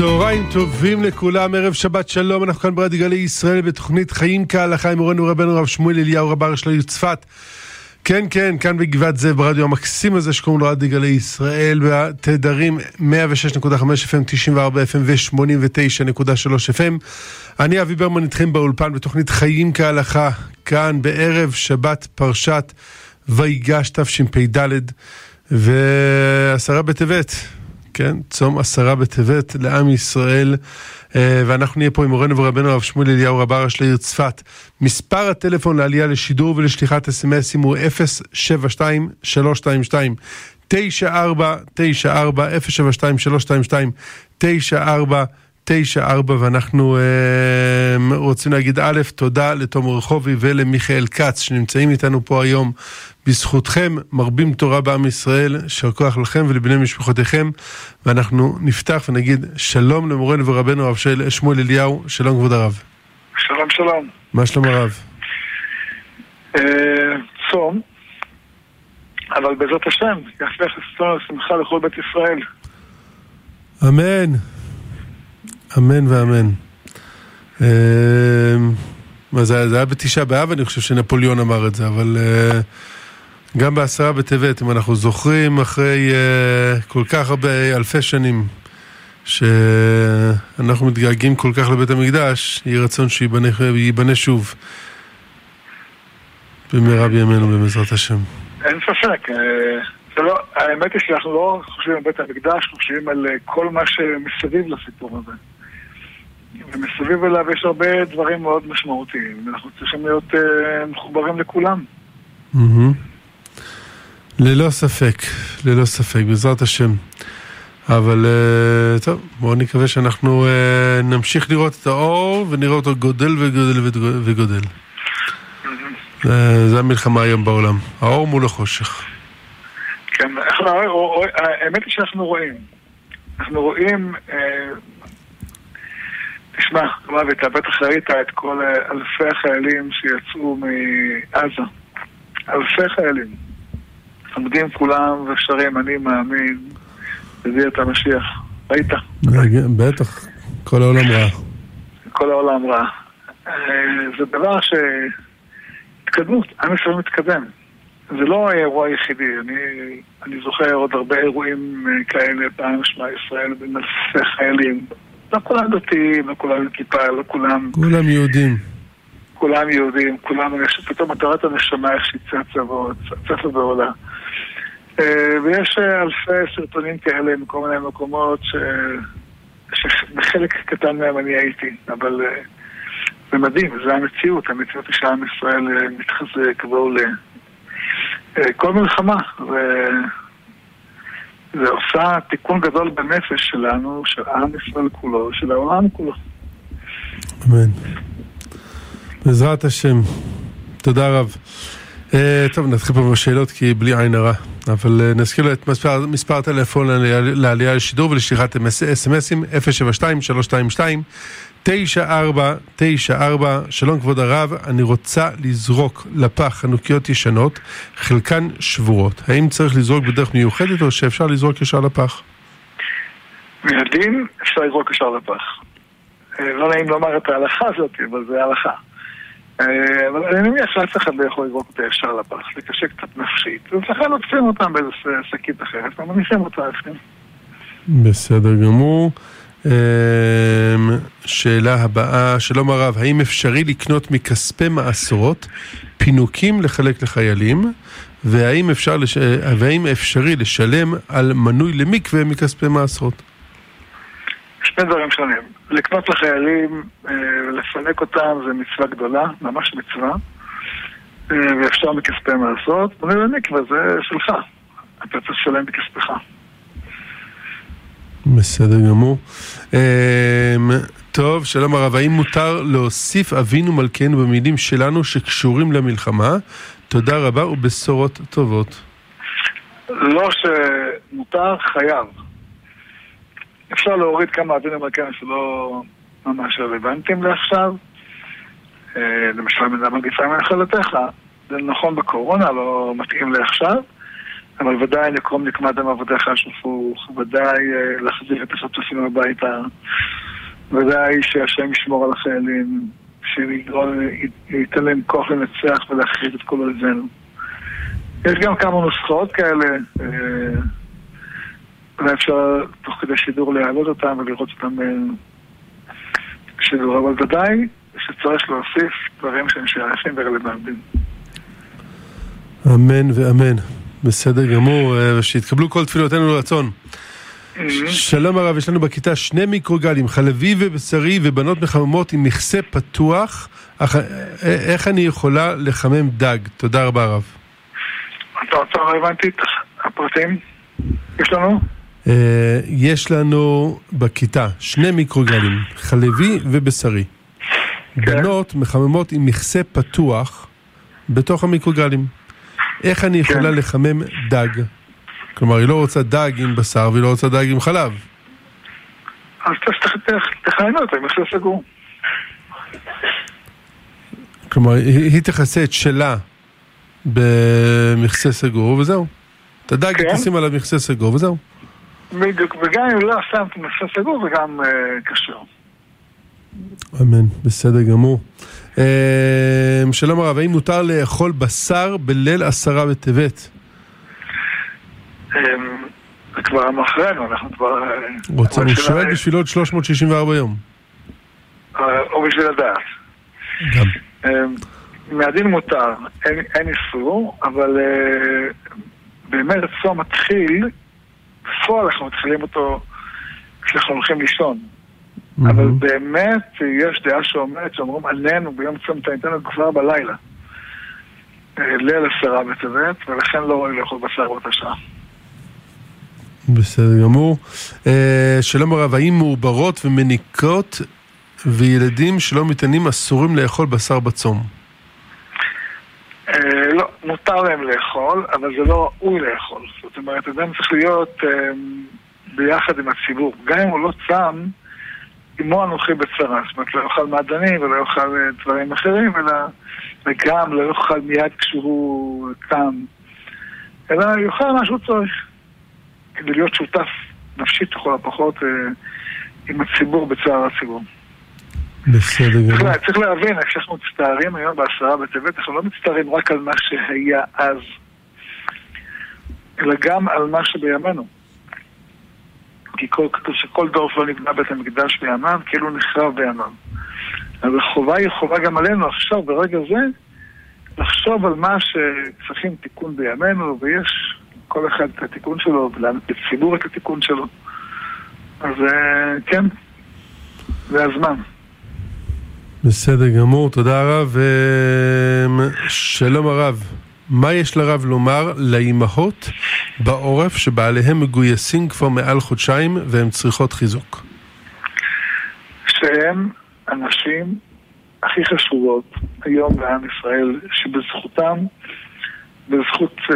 צהריים טובים לכולם, ערב שבת שלום, אנחנו כאן ברדיו גלי ישראל בתוכנית חיים כהלכה עם מורנו רבנו רב שמואל אליהו רב של העיר צפת. כן, כן, כאן בגבעת זאב ברדיו המקסים הזה שקוראים לו רדיו גלי ישראל, בתדרים 106.5 FM, 94 FM ו-89.3 FM. אני אבי ברמן איתכם באולפן בתוכנית חיים כהלכה, כאן בערב שבת פרשת ויגש תשפ"ד ועשרה בטבת. כן, צום עשרה בטבת לעם ישראל, אה, ואנחנו נהיה פה עם מורנו ורבנו הרב שמואל אליהו רב הראש לעיר צפת. מספר הטלפון לעלייה לשידור ולשליחת אסמסים הוא 072 322 9494 072 322 94 94 ואנחנו אה, רוצים להגיד א', תודה לתום רחובי ולמיכאל כץ שנמצאים איתנו פה היום. בזכותכם מרבים תורה בעם ישראל, יישר כוח לכם ולבני משפחותיכם. ואנחנו נפתח ונגיד שלום למורנו ורבנו הרב שמואל אליהו, שלום כבוד הרב. שלום שלום. מה שלום הרב? אה, צום, אבל בעזרת השם, יהפך את לשמחה לכל בית ישראל. אמן. אמן ואמן. מה זה, זה היה בתשעה באב, אני חושב שנפוליאון אמר את זה, אבל אה, גם בעשרה בטבת, אם אנחנו זוכרים אחרי אה, כל כך הרבה אלפי שנים שאנחנו מתגעגעים כל כך לבית המקדש, יהי רצון שייבנה שוב במהרה בימינו בעזרת השם. אין ספק. אה, לא, האמת היא שאנחנו לא חושבים על בית המקדש, חושבים על כל מה שמסביב לסיפור הזה. ומסביב אליו יש הרבה דברים מאוד משמעותיים, ואנחנו צריכים להיות uh, מחוברים לכולם. Mm-hmm. ללא ספק, ללא ספק, בעזרת השם. אבל uh, טוב, בואו נקווה שאנחנו uh, נמשיך לראות את האור ונראה אותו גודל וגודל וגודל. Mm-hmm. זה המלחמה היום בעולם, האור מול החושך. כן, האמת היא שאנחנו רואים. אנחנו רואים תשמע, מוות, אתה בטח ראית את כל אלפי החיילים שיצאו מעזה. אלפי חיילים. עומדים כולם ושרים, אני מאמין, הביא את המשיח. ראית? בטח, כל העולם רע. כל העולם רע. אה, זה דבר ש... התקדמות, עם ישראל מתקדם. זה לא האירוע היחידי, אני, אני זוכר עוד הרבה אירועים אה, כאלה פעם שמע ישראל בין אלפי חיילים. לא כולם דתיים, לא כולם עם כיפה, לא כולם... כולם יהודים. כולם יהודים, כולם, פתאום מטרת הנשמה איך שהיא צצה צצה ועולה. אה, ויש אה, אלפי סרטונים כאלה מכל מיני מקומות ש... שבחלק קטן מהם אני הייתי, אבל אה, זה מדהים, זה המציאות, המציאות היא שעם ישראל מתחזק ועולה. כל מלחמה, ו... זה עושה תיקון גדול בנפש שלנו, של עם ישראל כולו, של העולם כולו. אמן. בעזרת השם. תודה רב. טוב, נתחיל פה בשאלות כי בלי עין הרע. אבל uh, נזכיר לו את מספר, מספר הטלפון לעלייה לשידור ולשליחת אס.אם.אסים 072 9494, שלום כבוד הרב, אני רוצה לזרוק לפח חנוכיות ישנות, חלקן שבורות. האם צריך לזרוק בדרך מיוחדת או שאפשר לזרוק ישר לפח? מילדים אפשר לזרוק ישר לפח. אה, לא נעים לומר את ההלכה הזאת, אבל זה הלכה. אה, אבל אני מניח שאף אחד לא יכול לזרוק אותה ישר לפח, זה קשה קצת נפשית. ולכן עוטפים אותם באיזה שקית אחרת ומניחים אותה לפני. בסדר גמור. אמ, שאלה הבאה, שלום הרב, האם אפשרי לקנות מכספי מעשרות פינוקים לחלק לחיילים? והאם, אפשר לש... והאם אפשרי לשלם על מנוי למקווה מכספי מעשרות? שני דברים שונים. לקנות לחיילים ולפנק אה, אותם זה מצווה גדולה, ממש מצווה. אה, ואפשר מכספי מעשרות. מנוי למקווה זה שלך. אתה צריך לשלם מכספך. בסדר גמור. אמ, טוב, שלום הרב, האם מותר להוסיף אבינו מלכנו במילים שלנו שקשורים למלחמה? תודה רבה ובשורות טובות. לא שמותר, חייב. אפשר להוריד כמה מלכנו שלא ממש רלוונטיים לעכשיו. אה, למשל, מגיפה מנחלתך. זה נכון בקורונה, לא מתאים לעכשיו. אבל ודאי לקרום נקמת דם עבדיך השפוך, ודאי להחזיר את החטופים הביתה, ודאי שהשם ישמור על החיילים, שייתן להם כוח לנצח ולהכריז את כל אויבינו. יש גם כמה נוסחאות כאלה, אולי אפשר תוך כדי שידור להעלות אותם ולראות אותם בשידור, אבל ודאי שצריך להוסיף דברים שהם שייכים ורלוונטיים. אמן ואמן. בסדר גמור, שיתקבלו כל תפילותינו לרצון. שלום הרב, יש לנו בכיתה שני מיקרוגלים, חלבי ובשרי ובנות מחממות עם מכסה פתוח. איך אני יכולה לחמם דג? תודה רבה הרב. אתה הבנתי את הפרטים? יש לנו? יש לנו בכיתה שני מיקרוגלים, חלבי ובשרי. בנות מחממות עם מכסה פתוח בתוך המיקרוגלים. איך אני יכולה לחמם דג? כלומר, היא לא רוצה דג עם בשר והיא לא רוצה דג עם חלב. אז תכהנו אותה עם מכסה סגור. כלומר, היא תכסה את שלה במכסה סגור וזהו. את הדג היא תשים עליו מכסה סגור וזהו. בדיוק, וגם אם לא שמת מכסה סגור זה גם קשור. אמן, בסדר גמור. שלום הרב, האם מותר לאכול בשר בליל עשרה בטבת? זה כבר מאחורינו, אנחנו כבר... רוצה, הוא שואל בשביל עוד 364 יום. או בשביל לדעת. גם. מהדין מותר, אין איסור, אבל באמת הצום מתחיל, בפועל אנחנו מתחילים אותו כשאנחנו הולכים לישון. אבל באמת יש דעה שאומרת שאומרים עלינו ביום צום תניתנו כבר בלילה. ליל עשרה בטבת, ולכן לא רואים לאכול בשר באותה שעה. בסדר גמור. שלום הרב, האם מעוברות ומניקות וילדים שלא מתענים אסורים לאכול בשר בצום? לא, מותר להם לאכול, אבל זה לא ראוי לאכול. זאת אומרת, אדם צריך להיות ביחד עם הציבור. גם אם הוא לא צם, עמו אנוכי בצרה. זאת אומרת, לא יאכל מעדנים ולא יאכל דברים אחרים, אלא וגם לא יאכל מיד כשהוא קם, אלא יאכל מה שהוא צריך. כדי להיות שותף נפשית לכל הפחות עם הציבור בצער הציבור. בסדר גמור. צריך להבין, כשאנחנו מצטערים היום בעשרה בטבת, אנחנו לא מצטערים רק על מה שהיה אז, אלא גם על מה שבימינו. כי כתוב שכל דור לא נבנה בית המקדש בימם, כאילו נחרב בימם. אז החובה היא חובה גם עלינו עכשיו, ברגע זה, לחשוב על מה שצריכים תיקון בימינו, ויש כל אחד את התיקון שלו, ולציבור את התיקון שלו. אז כן, זה הזמן. בסדר גמור, תודה רב. שלום הרב, מה יש לרב לומר לאימהות בעורף שבעליהם מגויסים כבר מעל חודשיים והן צריכות חיזוק? שהם הנשים הכי חשובות היום בעם ישראל, שבזכותם, בזכות uh,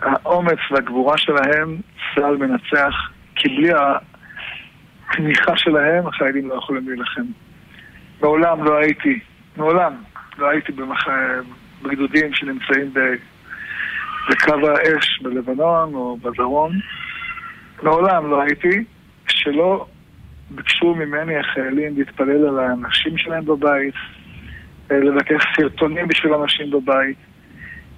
האומץ והגבורה שלהם, צה"ל מנצח, כי בלי התמיכה שלהם החיילים לא יכולים להילחם. מעולם לא הייתי, מעולם לא הייתי במח... בגדודים שנמצאים בקו האש בלבנון או בדרום. מעולם לא הייתי, שלא ביקשו ממני החיילים להתפלל על האנשים שלהם בבית, לבקש סרטונים בשביל אנשים בבית.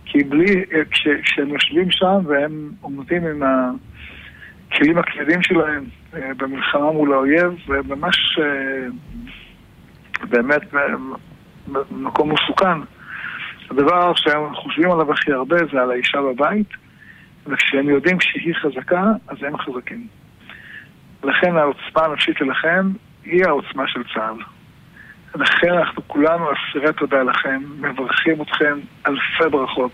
כי בלי, כש, כשהם יושבים שם והם עומדים עם הכלים הכבדים שלהם במלחמה מול האויב, וממש באמת מקום מסוכן. הדבר שהם חושבים עליו הכי הרבה זה על האישה בבית, וכשהם יודעים שהיא חזקה, אז הם חזקים. לכן העוצמה הנפשית שלכם היא העוצמה של צה"ל. לכן אנחנו כולנו אסירי תודה לכם, מברכים אתכם אלפי ברכות.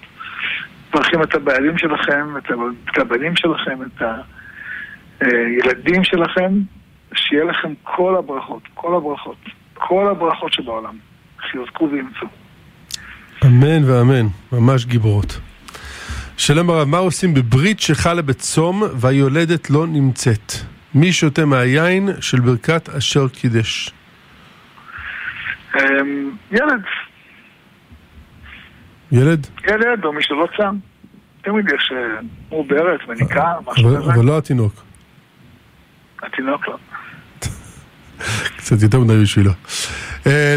מברכים את הבעלים שלכם, את הבנים שלכם, את הילדים שלכם, שיהיה לכם כל הברכות, כל הברכות, כל הברכות שבעולם. שיוזקו וימצאו. אמן ואמן, ממש גיבורות. שלום הרב, מה עושים בברית שחלה בצום והיולדת לא נמצאת? מי שותה מהיין של ברכת אשר קידש? ילד. ילד? ילד או מי שלא צם. תמיד יש אה, מעוברת, מניקה, משהו כזה. אבל לא התינוק. התינוק לא. קצת יותר מדי בשבילו. אה,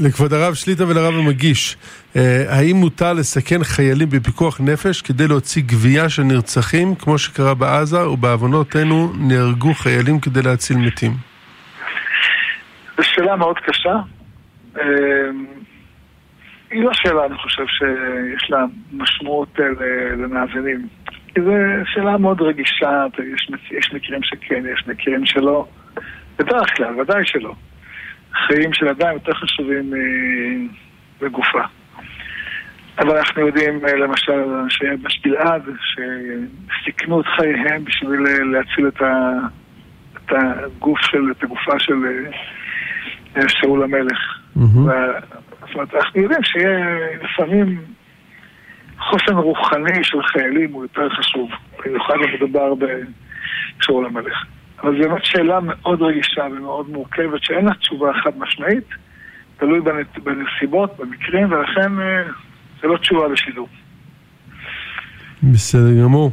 לכבוד הרב שליטה ולרב המגיש, אה, האם מותר לסכן חיילים בפיקוח נפש כדי להוציא גבייה של נרצחים, כמו שקרה בעזה, ובעוונותינו נהרגו חיילים כדי להציל מתים? זו שאלה מאוד קשה. אה, היא לא שאלה, אני חושב, שיש לה משמעות למאזינים. כי זו שאלה מאוד רגישה, יש, יש מקרים שכן, יש מקרים שלא. בדרך כלל, ודאי שלא. חיים של אדם יותר חשובים מגופה. אבל אנחנו יודעים, אה, למשל, שבש גלעד, שסיכנו את חייהם בשביל אה, להציל את, ה, את הגוף של, את הגופה של אה, שאול המלך. Mm-hmm. זאת אומרת, אנחנו יודעים שיהיה לפעמים חוסן רוחני של חיילים הוא יותר חשוב, במיוחד אם מדובר בשאול המלך. אבל זו באמת שאלה מאוד רגישה ומאוד מורכבת, שאין לה תשובה חד משמעית, תלוי בנסיבות, במקרים, ולכן אה, זה לא תשובה לשידור. בסדר גמור.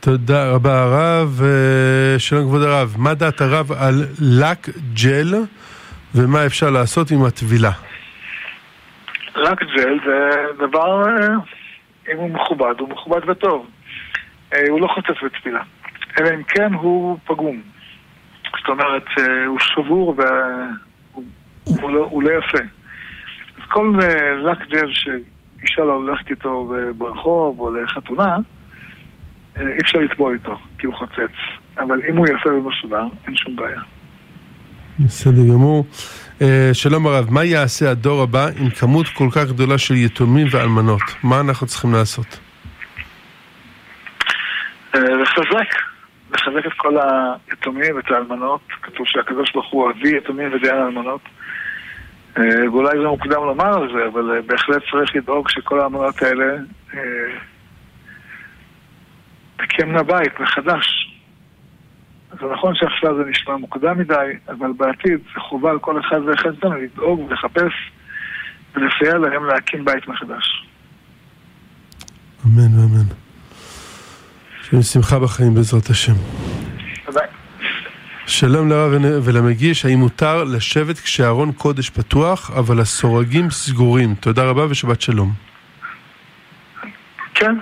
תודה רבה הרב. אה, שלום כבוד הרב, מה דעת הרב על לק ג'ל ומה אפשר לעשות עם הטבילה? לק ג'ל זה דבר, אה, אם הוא מכובד, הוא מכובד וטוב. הוא לא חוטף בטבילה. אלא אם כן הוא פגום. זאת אומרת, אה, הוא שבור והוא לא, לא יפה. אז כל אה, לק ג'ל שאישה לא הולכת איתו ברחוב או לחתונה, אה, אי אפשר לטבוע איתו, כי הוא חוצץ. אבל אם הוא יפה ומסודר, אין שום בעיה. בסדר גמור. שלום הרב, מה יעשה הדור הבא עם כמות כל כך גדולה של יתומים ואלמנות? מה אנחנו צריכים לעשות? לחזק. לחזק את כל היתומים ואת האלמנות. כתוב שהקדוש ברוך הוא אבי יתומים ודיין אלמנות. אה, ואולי זה מוקדם לומר על זה, אבל אה, בהחלט צריך לדאוג שכל האלמנות האלה אה, תקיימנה בית מחדש. זה נכון שעכשיו זה נשמע מוקדם מדי, אבל בעתיד זה חובה על כל אחד ואחד מאיתנו לדאוג ולחפש ולסייע להם להקים בית מחדש. אמן ואמן. שמחה בחיים בעזרת השם. שלום לרב ולמגיש, האם מותר לשבת כשארון קודש פתוח, אבל הסורגים סגורים? תודה רבה ושבת שלום. כן.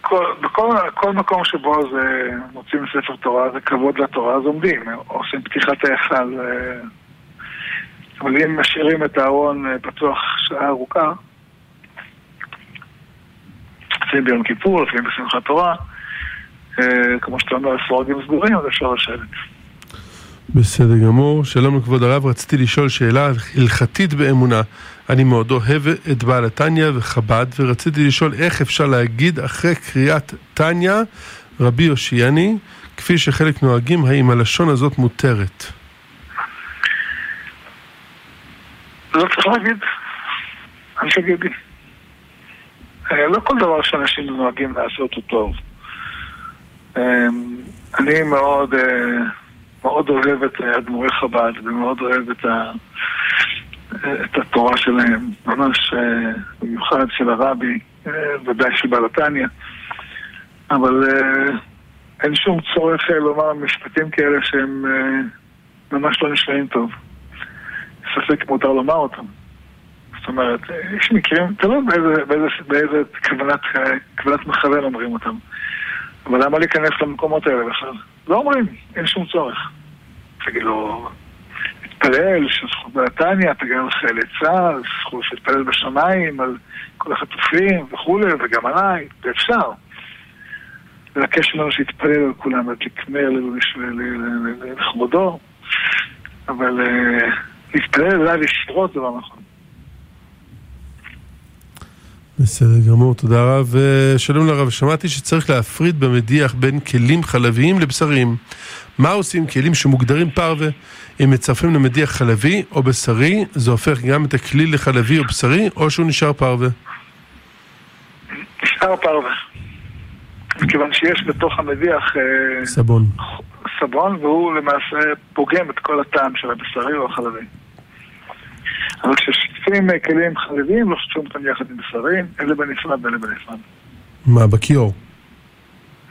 כל, בכל כל מקום שבו זה מוצאים ספר תורה, זה כבוד לתורה, אז עומדים, עושים פתיחת ההיכל. אה, אבל אם משאירים את הארון אה, פתוח שעה ארוכה, לפעמים ביום כיפור, לפעמים בשמחת תורה, כמו שאתה אומר, הסורגים סגורים, אז אפשר לשבת. בסדר גמור. שלום לכבוד הרב, רציתי לשאול שאלה הלכתית באמונה. אני מאוד אוהב את בעל התניא וחב"ד, ורציתי לשאול איך אפשר להגיד אחרי קריאת תניא, רבי יושיאני, כפי שחלק נוהגים, האם הלשון הזאת מותרת? לא צריך להגיד. אל תגידי. אה, לא כל דבר שאנשים נוהגים לעשות הוא טוב. אמ, אני מאוד, אה, מאוד אוהב את אדמו"רי חב"ד ומאוד אוהב את, ה, את התורה שלהם, ממש אה, במיוחד של הרבי, אה, ודאי של בעל התניא, אבל אין שום צורך לומר משפטים כאלה שהם ממש לא נשמעים טוב. ספק מותר לומר אותם. זאת אומרת, יש מקרים, תלוי באיזה, באיזה, באיזה כוונת, כוונת מכוון אומרים אותם. אבל למה להיכנס למקומות האלה בכלל? לא אומרים, אין שום צורך. תגיד לו, תתפלל, שזכות בנתניה, תגן על חיילי צה"ל, זכות שתתפלל בשמיים, על כל החטופים וכולי, וגם עליי, ואפשר. לבקש ממנו שיתפלל על כולם, ותקמר לכבודו, אבל אה, להתפלל אליו ישירות לא נכון. בסדר גמור, תודה רב. שלום לרב, שמעתי שצריך להפריד במדיח בין כלים חלביים לבשריים. מה עושים כלים שמוגדרים פרווה? אם מצרפים למדיח חלבי או בשרי, זה הופך גם את הכלי לחלבי או בשרי, או שהוא נשאר פרווה? נשאר פרווה. מכיוון שיש בתוך המדיח... אה, סבון. סבון, והוא למעשה פוגם את כל הטעם של הבשרי או החלבי. אבל כששוטפים כלים חרדים, לא שוטפים אותם יחד עם בשרים, אלה בנפרד ואלה בנפרד. מה, בכיור?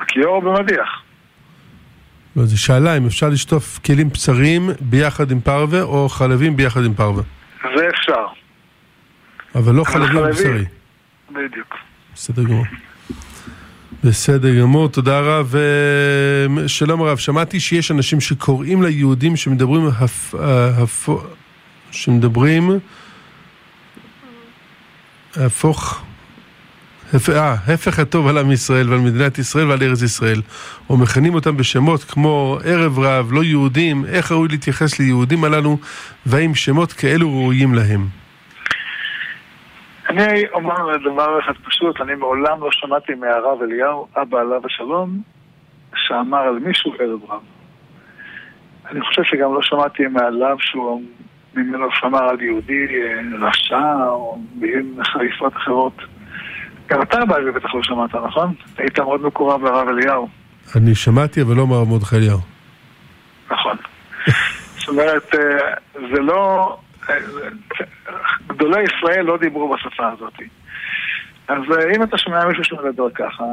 בכיור במדיח. לא, זו שאלה אם אפשר לשטוף כלים בשריים ביחד עם פרווה או חלבים ביחד עם פרווה. זה אפשר. אבל לא חלבים בשרי. בדיוק. בסדר גמור. בסדר גמור, תודה רב. שלום הרב, שמעתי שיש אנשים שקוראים ליהודים שמדברים הפ... הפ... שמדברים הפוך אה, הפך הטוב על עם ישראל ועל מדינת ישראל ועל ארץ ישראל. או מכנים אותם בשמות כמו ערב רב, לא יהודים, איך ראוי להתייחס ליהודים הללו, והאם שמות כאלו ראויים להם? אני אומר דבר אחד פשוט, אני מעולם לא שמעתי מהרב אליהו, אבא עליו השלום, שאמר על מישהו ערב רב. אני חושב שגם לא שמעתי מעליו שהוא ממנו שמר על יהודי אה, רשע או מילים חריפות אחרות. גם אתה בעל בטח לא שמעת, נכון? היית מאוד מקורב לרב אליהו. אני שמעתי, אבל לא מרב מרדכי אליהו. נכון. זאת אומרת, אה, זה לא... אה, גדולי ישראל לא דיברו בשפה הזאת. אז אם אתה שומע מישהו שמדבר ככה,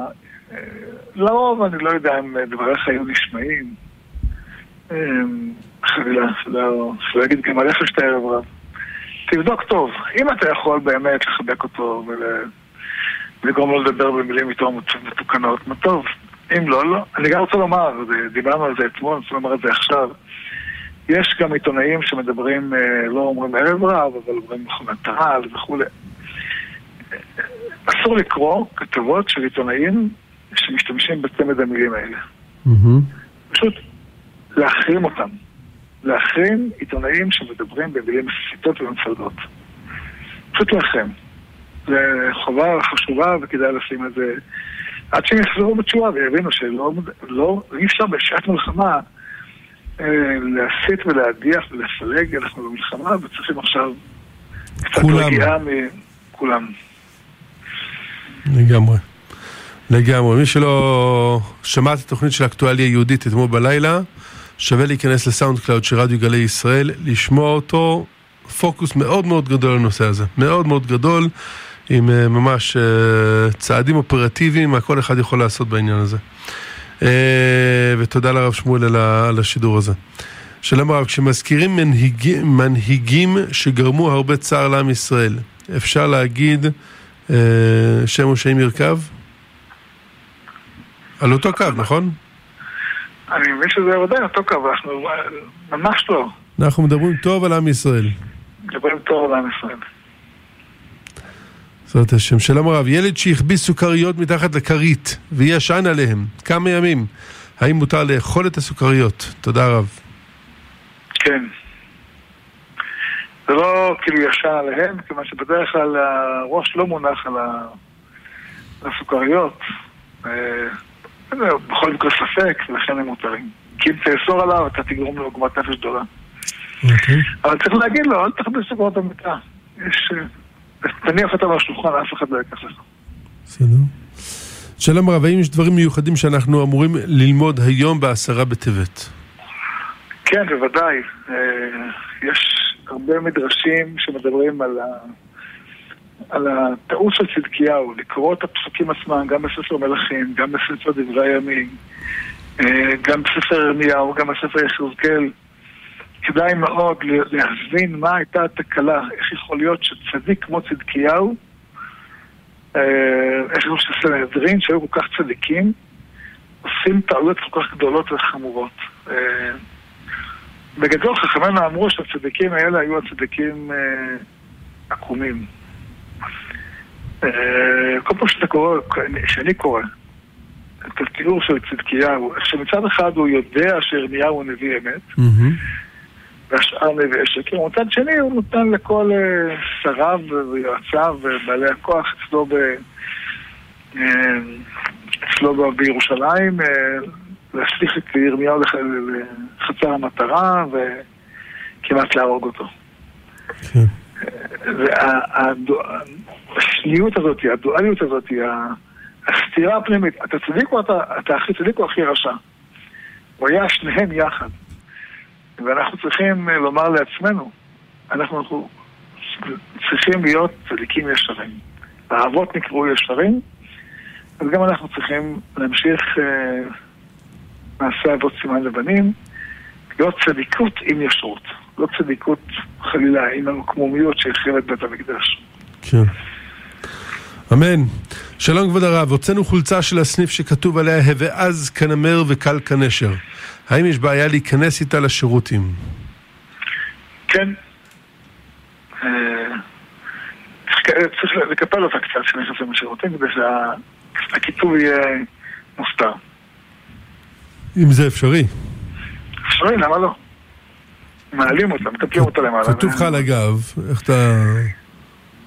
לרוב אני לא יודע אם דבריך היו נשמעים. חלילה, שלא יגיד גם עליך שאתה ערב רב. תבדוק טוב, אם אתה יכול באמת לחבק אותו ול... לגרום לו לדבר במילים יותר מתוקנות, מה טוב. אם לא, לא. אני גם רוצה לומר, דיברנו על זה אתמול, אני רוצה לומר את זה עכשיו. יש גם עיתונאים שמדברים, אה, לא אומרים ערב רב, אבל אומרים מכונת רעל וכולי. אסור לקרוא כתבות של עיתונאים שמשתמשים בצמד המילים האלה. פשוט להחרים אותם. להחרים עיתונאים שמדברים במילים מסיתות ומפלגות. פשוט להחרים. זה חובה חשובה וכדאי לשים את זה עד שהם יחזרו בתשובה ויבינו שלא, לא, אי אפשר בשעת מלחמה אה, להסית ולהדיח ולפלג, אנחנו במלחמה וצריכים עכשיו קצת רגיעה מכולם. לגמרי. לגמרי. מי שלא שמע את התוכנית של האקטואליה היהודית אתמול בלילה, שווה להיכנס ל SoundCloud של רדיו גלי ישראל, לשמוע אותו, פוקוס מאוד מאוד גדול לנושא הזה. מאוד מאוד גדול. עם אה, ממש אה, צעדים אופרטיביים, מה כל אחד יכול לעשות בעניין הזה. אה, ותודה לרב שמואל על השידור הזה. שלום הרב, כשמזכירים מנהיגים, מנהיגים שגרמו הרבה צער לעם ישראל, אפשר להגיד שם ושם ירכב? על אותו קו, נכון? אני מבין שזה עדיין אותו קו, אנחנו ממש לא. אנחנו מדברים טוב על עם ישראל. מדברים טוב על עם ישראל. בעזרת השם. שלום הרב, ילד שהחביא סוכריות מתחת לכרית וישן עליהם כמה ימים, האם מותר לאכול את הסוכריות? תודה רב. כן. זה לא כאילו ישן עליהם, כיוון שבדרך כלל הראש לא מונח על הסוכריות. בכל מקרה ספק, ולכן הם מותרים. כי אם תאסור עליו, אתה תגרום לו עוגמת נפש גדולה. אוקיי. אבל צריך להגיד לו, אל תכבד סוכריות במיטה. יש... אה, תניח אותם על השולחן, אף אחד לא ייקח לך. בסדר. שלום רב, האם יש דברים מיוחדים שאנחנו אמורים ללמוד היום בעשרה בטבת? כן, בוודאי. אה, יש הרבה מדרשים שמדברים על. על הטעות של צדקיהו, לקרוא את הפסוקים עצמם, גם בספר מלכים, גם בספר דברי הימים, אה, גם בספר ירמיהו, גם בספר יחזקאל. כדאי מאוד להבין מה הייתה התקלה, איך יכול להיות שצדיק כמו צדקיהו, אה, איך יכול שסנהדרין שהיו כל כך צדיקים, עושים טעויות כל כך גדולות וחמורות. אה, בגדול חכמינו אמרו שהצדיקים האלה היו הצדיקים עקומים. כל פעם שאתה קורא, כשאני קורא את התיאור של צדקיהו, שמצד אחד הוא יודע שירמיהו הוא נביא אמת. והשאר נביאי שקר. ומצד שני הוא נותן לכל uh, שריו ויועציו ובעלי הכוח אצלו, ב, uh, אצלו בירושלים להשליך את ירמיהו לחצר המטרה וכמעט להרוג אותו. כן. והשניות הזאת, הדואליות הזאת, הסתירה הפנימית, אתה צדיק או אתה, אתה הכי צדיק או הכי רשע? הוא היה שניהם יחד. ואנחנו צריכים אה, לומר לעצמנו, אנחנו צריכים להיות צדיקים ישרים. האבות נקראו ישרים, אז גם אנחנו צריכים להמשיך אה, מעשה אבות סימן לבנים, להיות צדיקות עם ישרות, לא צדיקות חלילה עם המקמומיות שהחריב את בית המקדש. כן. אמן. שלום כבוד הרב, הוצאנו חולצה של הסניף שכתוב עליה הוועז כנמר וקל כנשר. האם יש בעיה להיכנס איתה לשירותים? כן. אה, צריך לקפל אותה קצת כשנכנסים לשירותים כדי שהכיתוב יהיה מוסתר. אם זה אפשרי. אפשרי, למה לא? מעלים אותה, מקפלים אותה למעלה. כתוב לך על הגב, איך אתה...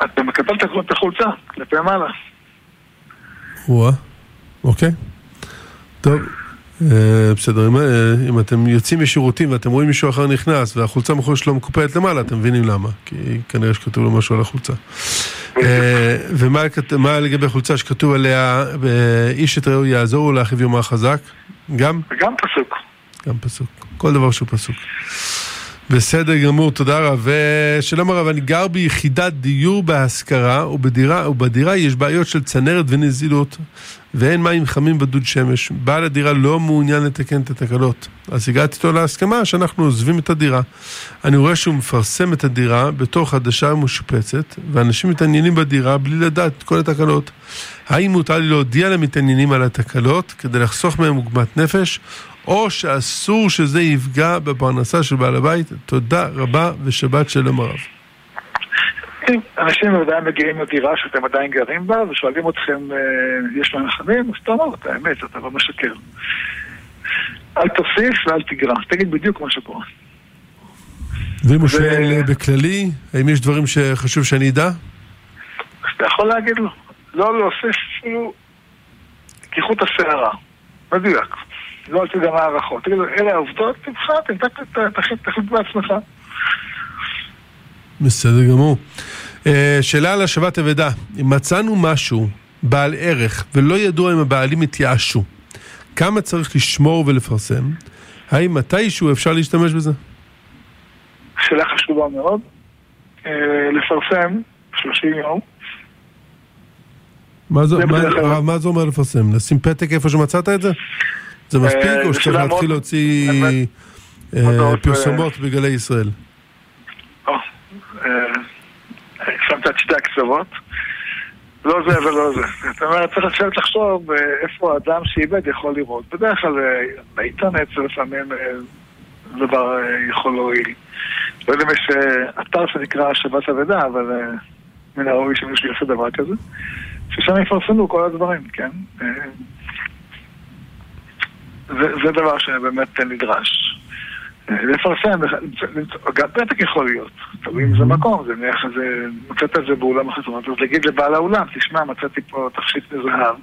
אתה מקפל את החולצה, כלפי מעלה. וואה, אוקיי. טוב, אה, בסדר, אם, אה, אם אתם יוצאים משירותים ואתם רואים מישהו אחר נכנס והחולצה מאחורי שלו מקופלת למעלה, אתם מבינים למה, כי כנראה שכתוב לו משהו על החולצה. אה, ומה לגבי חולצה שכתוב עליה, איש את רעהו יעזור לאחיו יאמר חזק? גם? גם פסוק. גם פסוק. כל דבר שהוא פסוק. בסדר גמור, תודה רב. שלום הרב, אני גר ביחידת דיור בהשכרה, ובדירה, ובדירה יש בעיות של צנרת ונזילות, ואין מים חמים בדוד שמש. בעל הדירה לא מעוניין לתקן את התקלות. אז הגעתי איתו להסכמה שאנחנו עוזבים את הדירה. אני רואה שהוא מפרסם את הדירה בתור חדשה ומשופצת, ואנשים מתעניינים בדירה בלי לדעת את כל התקלות. האם מותר לי להודיע למתעניינים על התקלות כדי לחסוך מהם עוגמת נפש, או שאסור שזה יפגע בפרנסה של בעל הבית. תודה רבה ושבת שלום הרב. אנשים עדיין מגיעים לדירה שאתם עדיין גרים בה ושואלים אתכם, אה, יש להם חמים? אז אתה אומר את האמת, אתה לא משקר. אל תוסיף ואל תגרע, תגיד בדיוק מה שקורה. ואם הוא שואל בכללי, האם יש דברים שחשוב שאני אדע? אתה יכול להגיד לו. לא להוסיף אפילו כיחות השערה. מדויק. לא על גם הערכות. תגיד לו, אלה העובדות, תבחר, תחליט בעצמך. בסדר גמור. אה, שאלה על השבת אבדה. אם מצאנו משהו בעל ערך ולא ידוע אם הבעלים התייאשו, כמה צריך לשמור ולפרסם? האם מתישהו אפשר להשתמש בזה? שאלה חשובה מאוד. אה, לפרסם 30 יום. מה זה, מה, מה זה אומר לפרסם? לשים פתק איפה שמצאת את זה? זה מספיק אה, או שצריך להתחיל להוציא פרסומות בגלי ישראל? שמת את שתי הקצוות. לא זה ולא זה. זאת אומרת, צריך לשבת לחשוב איפה האדם שאיבד יכול לראות. בדרך כלל באינטרנט זה לפעמים דבר יכול להועיל. לא יודע אם יש אתר שנקרא שבת אבדה, אבל מן הראוי שמישהו יעשה דבר כזה. ששם יפרסמו כל הדברים, כן? זה, זה דבר שבאמת נדרש. לפרסם, גם פתק יכול להיות, תלוי אם זה מקום, זה נניח איזה, מצאת את זה באולם החתונות, אז להגיד לבעל האולם, תשמע, מצאתי פה תכשיט מזהב,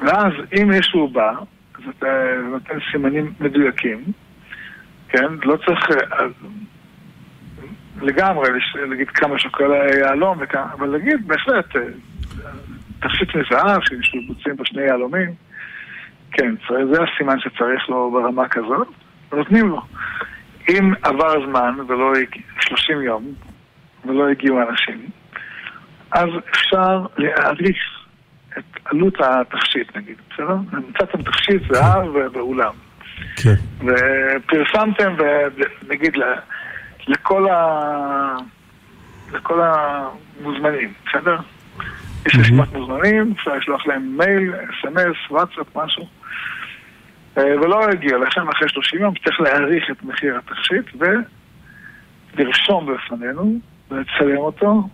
ואז אם מישהו בא, אז אתה נותן סימנים מדויקים, כן, לא צריך לגמרי להגיד כמה שוקל היהלום, אבל להגיד בהחלט תכשיט מזהב, שבוצעים בו שני יהלומים, כן, זה הסימן שצריך לו ברמה כזאת. נותנים לו. אם עבר זמן ולא הגיע, 30 יום, ולא הגיעו אנשים, אז אפשר להעריך את עלות התכשיט נגיד, בסדר? מצאתם תכשיט זהב באולם. כן. ופרסמתם, ונגיד לכל, ה... לכל המוזמנים, בסדר? יש רשימת מוזמנים, אפשר לשלוח להם מייל, אס.אם.אס, וואטסאפ, משהו. אה, ולא הגיע, לכן אחרי 30 יום צריך להעריך את מחיר התכשיט ולרשום בפנינו, ולצלם אותו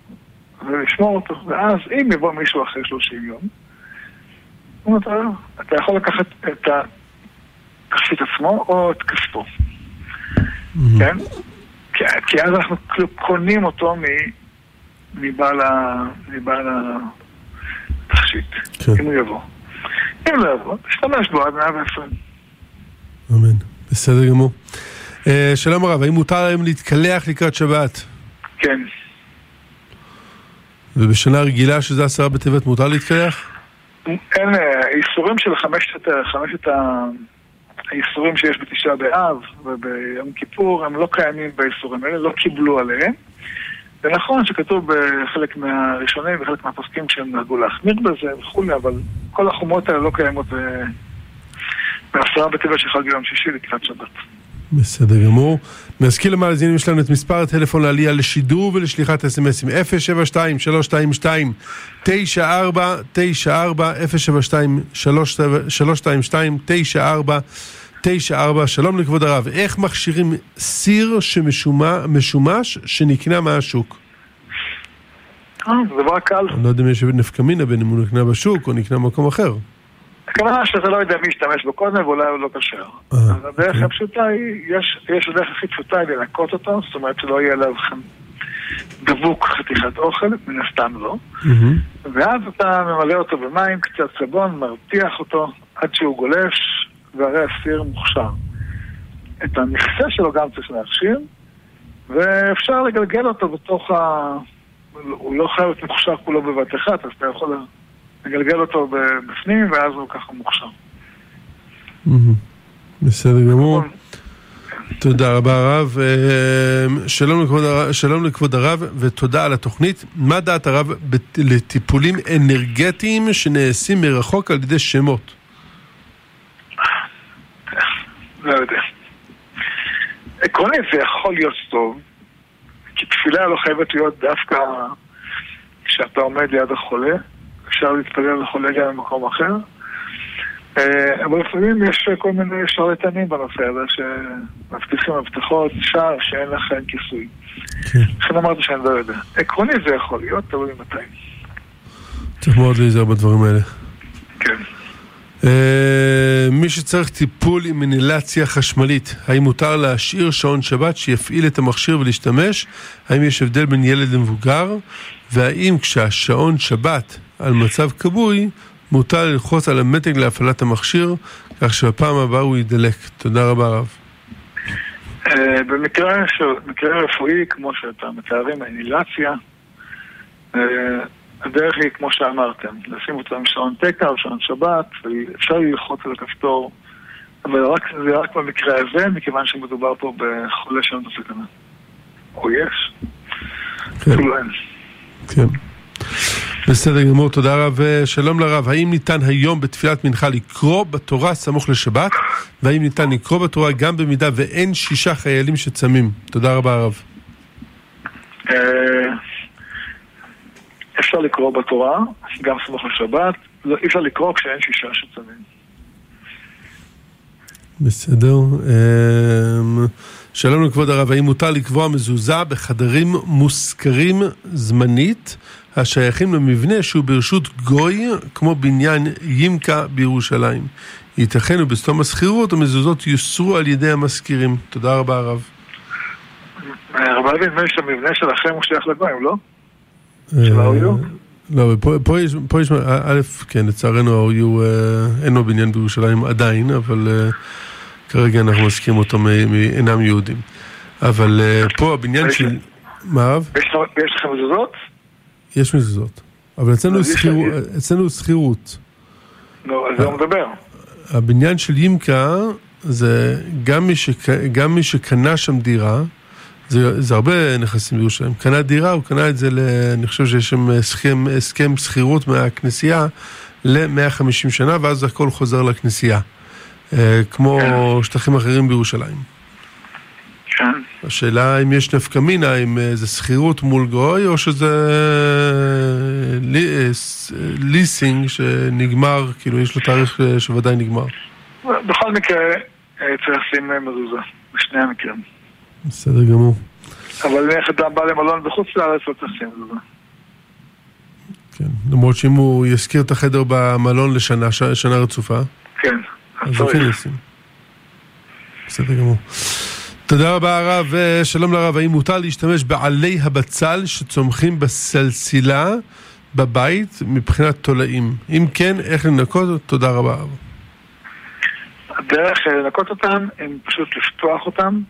ולשמור אותו, ואז אם יבוא מישהו אחרי 30 יום, אתה, אתה יכול לקחת את התכשיט עצמו או את כספו, כן? כי, כי אז אנחנו קונים אותו מבעל, התכשיט, כן. אם הוא יבוא. אם לא יבוא, תשתמש בו עד 120. אמן. בסדר גמור. Uh, שלום הרב, האם מותר היום להתקלח לקראת שבת? כן. ובשנה רגילה שזה עשרה בטבת מותר להתקלח? אין, אה, איסורים של חמשת, חמשת האיסורים שיש בתשעה באב וביום כיפור הם לא קיימים באיסורים האלה, לא קיבלו עליהם זה נכון שכתוב בחלק מהראשונים וחלק מהפוסקים שהם נהגו להחמיר בזה וכולי, אבל כל החומות האלה לא קיימות בעשרה בטבת של חג יום שישי לקראת שבת. בסדר גמור. נזכיר למאזינים יש לנו את מספר הטלפון לעלייה לשידור ולשליחת אסמסים 072-322-9494 072-322-9494 שלום לכבוד הרב, איך מכשירים סיר שמשומש שנקנה מהשוק? אה, זה דבר קל. אני לא יודע אם יש נפקא מינה בין אם הוא נקנה בשוק או נקנה במקום אחר. הכוונה שאתה לא יודע מי השתמש בו קודם ואולי הוא לא כשר. אה, אז הדרך אוקיי. הפשוטה היא, יש, יש הדרך הכי פשוטה היא לנקות אותו, זאת אומרת שלא יהיה עליו דבוק חתיכת אוכל, מן הסתם לא. מהמם. ואז אתה ממלא אותו במים, קצת סבון, מרתיח אותו עד שהוא גולש, והרי הסיר מוכשר. את המכסה שלו גם צריך להכשיר, ואפשר לגלגל אותו בתוך ה... הוא לא חייב להיות מוכשר כולו בבת אחת, אז אתה יכול לגלגל אותו בפנים, ואז הוא ככה מוכשר. בסדר גמור. תודה רבה הרב. אה, שלום לכבוד, הרב- שלום לכבוד הרב ותודה על התוכנית. מה דעת הרב לטיפולים אנרגטיים שנעשים מרחוק על ידי שמות? לא יודע. עקרונית זה יכול להיות טוב, כי תפילה לא חייבת להיות דווקא כשאתה עומד ליד החולה, אפשר להתפלל לחולה גם במקום אחר. אה, אבל לפעמים יש כל מיני שרלטנים בנושא הזה שמבטיחים הבטחות שער שאין לכם כיסוי. כן. לכן אמרתי שאני לא יודע. עקרונית זה יכול להיות, תלוי מתי. צריך מאוד להיזהר בדברים האלה. כן. אה, מי שצריך טיפול עם אינלציה חשמלית, האם מותר להשאיר שעון שבת שיפעיל את המכשיר ולהשתמש? האם יש הבדל בין ילד למבוגר? והאם כשהשעון שבת על מצב כבוי, מותר ללחוץ על המתג להפעלת המכשיר, כך שבפעם הבאה הוא יידלק? תודה רבה רב. אה, במקרה רפואי, כמו שאתה מתארים, האינילציה, אה, הדרך היא כמו שאמרתם, לשים אותו עם שעון תקע או שעון שבת, ואפשר ללחוץ על הכפתור, אבל רק, זה רק במקרה הזה, מכיוון שמדובר פה בחולה שאין לו סכנה. או יש, כן. כן. בסדר גמור, תודה רב. אה, שלום לרב, האם ניתן היום בתפילת מנחה לקרוא בתורה סמוך לשבת? והאם ניתן לקרוא בתורה גם במידה ואין שישה חיילים שצמים? תודה רבה הרב. אה, אפשר לקרוא בתורה, גם סמוך לשבת, לא, אי אפשר לקרוא כשאין שישה שצמים. בסדר. אמ, שלום לכבוד הרב, האם מותר לקבוע מזוזה בחדרים מושכרים זמנית השייכים למבנה שהוא ברשות גוי, כמו בניין ימקה בירושלים? ייתכן ובסתום השכירות המזוזות יוסרו על ידי המשכירים. תודה רבה הרב. אה, הרב אבי, נדמה לי שהמבנה שלכם הוא שייך לגויים, לא? של ה-OU? לא, פה, יש, פה יש, א', כן, לצערנו ה-OU אה, אין לו בניין בירושלים עדיין, אבל אה, כרגע אנחנו מסכים אותו מאינם יהודים. אבל אה, פה הבניין של... מה? יש לכם מזוזות? יש מזוזות. אבל אצלנו אז שכירות, שכירות. לא, על זה הוא מדבר. הבניין של ימקה זה גם מי שקנה שם דירה, זה, זה הרבה נכסים בירושלים, קנה דירה, הוא קנה את זה, ל, אני חושב שיש שם הסכם, הסכם שכירות מהכנסייה ל-150 שנה, ואז הכל חוזר לכנסייה. אה, כמו שטחים אחרים בירושלים. כן. השאלה אם יש נפקא מינה, אם אה, זה שכירות מול גוי, או שזה אה, אה, אה, ליסינג שנגמר, כאילו יש לו תאריך אה, שוודאי נגמר. בכל מקרה, אה, צריך לשים אה, מזוזה, בשני המקרים. בסדר גמור. אבל נניח אתה בא למלון בחוץ לארץ, לא צריך לשים מזוזה. כן. למרות שאם הוא ישכיר את החדר במלון לשנה, שנה רצופה, כן, אז כן. ישים. בסדר גמור. תודה רבה הרב, אה, שלום לרב, האם מותר להשתמש בעלי הבצל שצומחים בסלסילה בבית מבחינת תולעים? אם כן, איך לנקות? תודה רבה הרב. הדרך לנקות אותם, הם פשוט לפתוח אותם,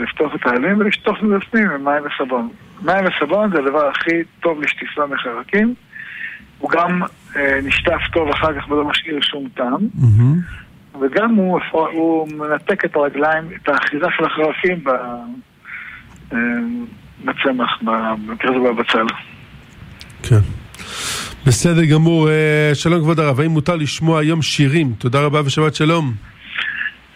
לפתוח את העלים ולשטוף את זה בפנים עם מים וסבון. מים וסבון זה הדבר הכי טוב לשטיפה מחרקים. הוא גם אה, נשטף טוב אחר כך ולא משאיר שום טעם. מהמם. וגם הוא, הוא מנתק את הרגליים, את האחיזה של החרקים ב, אה, בצמח, במקרה הזה בבצל. כן. בסדר גמור. אה, שלום כבוד הרב, האם מותר לשמוע היום שירים? תודה רבה ושבת שלום.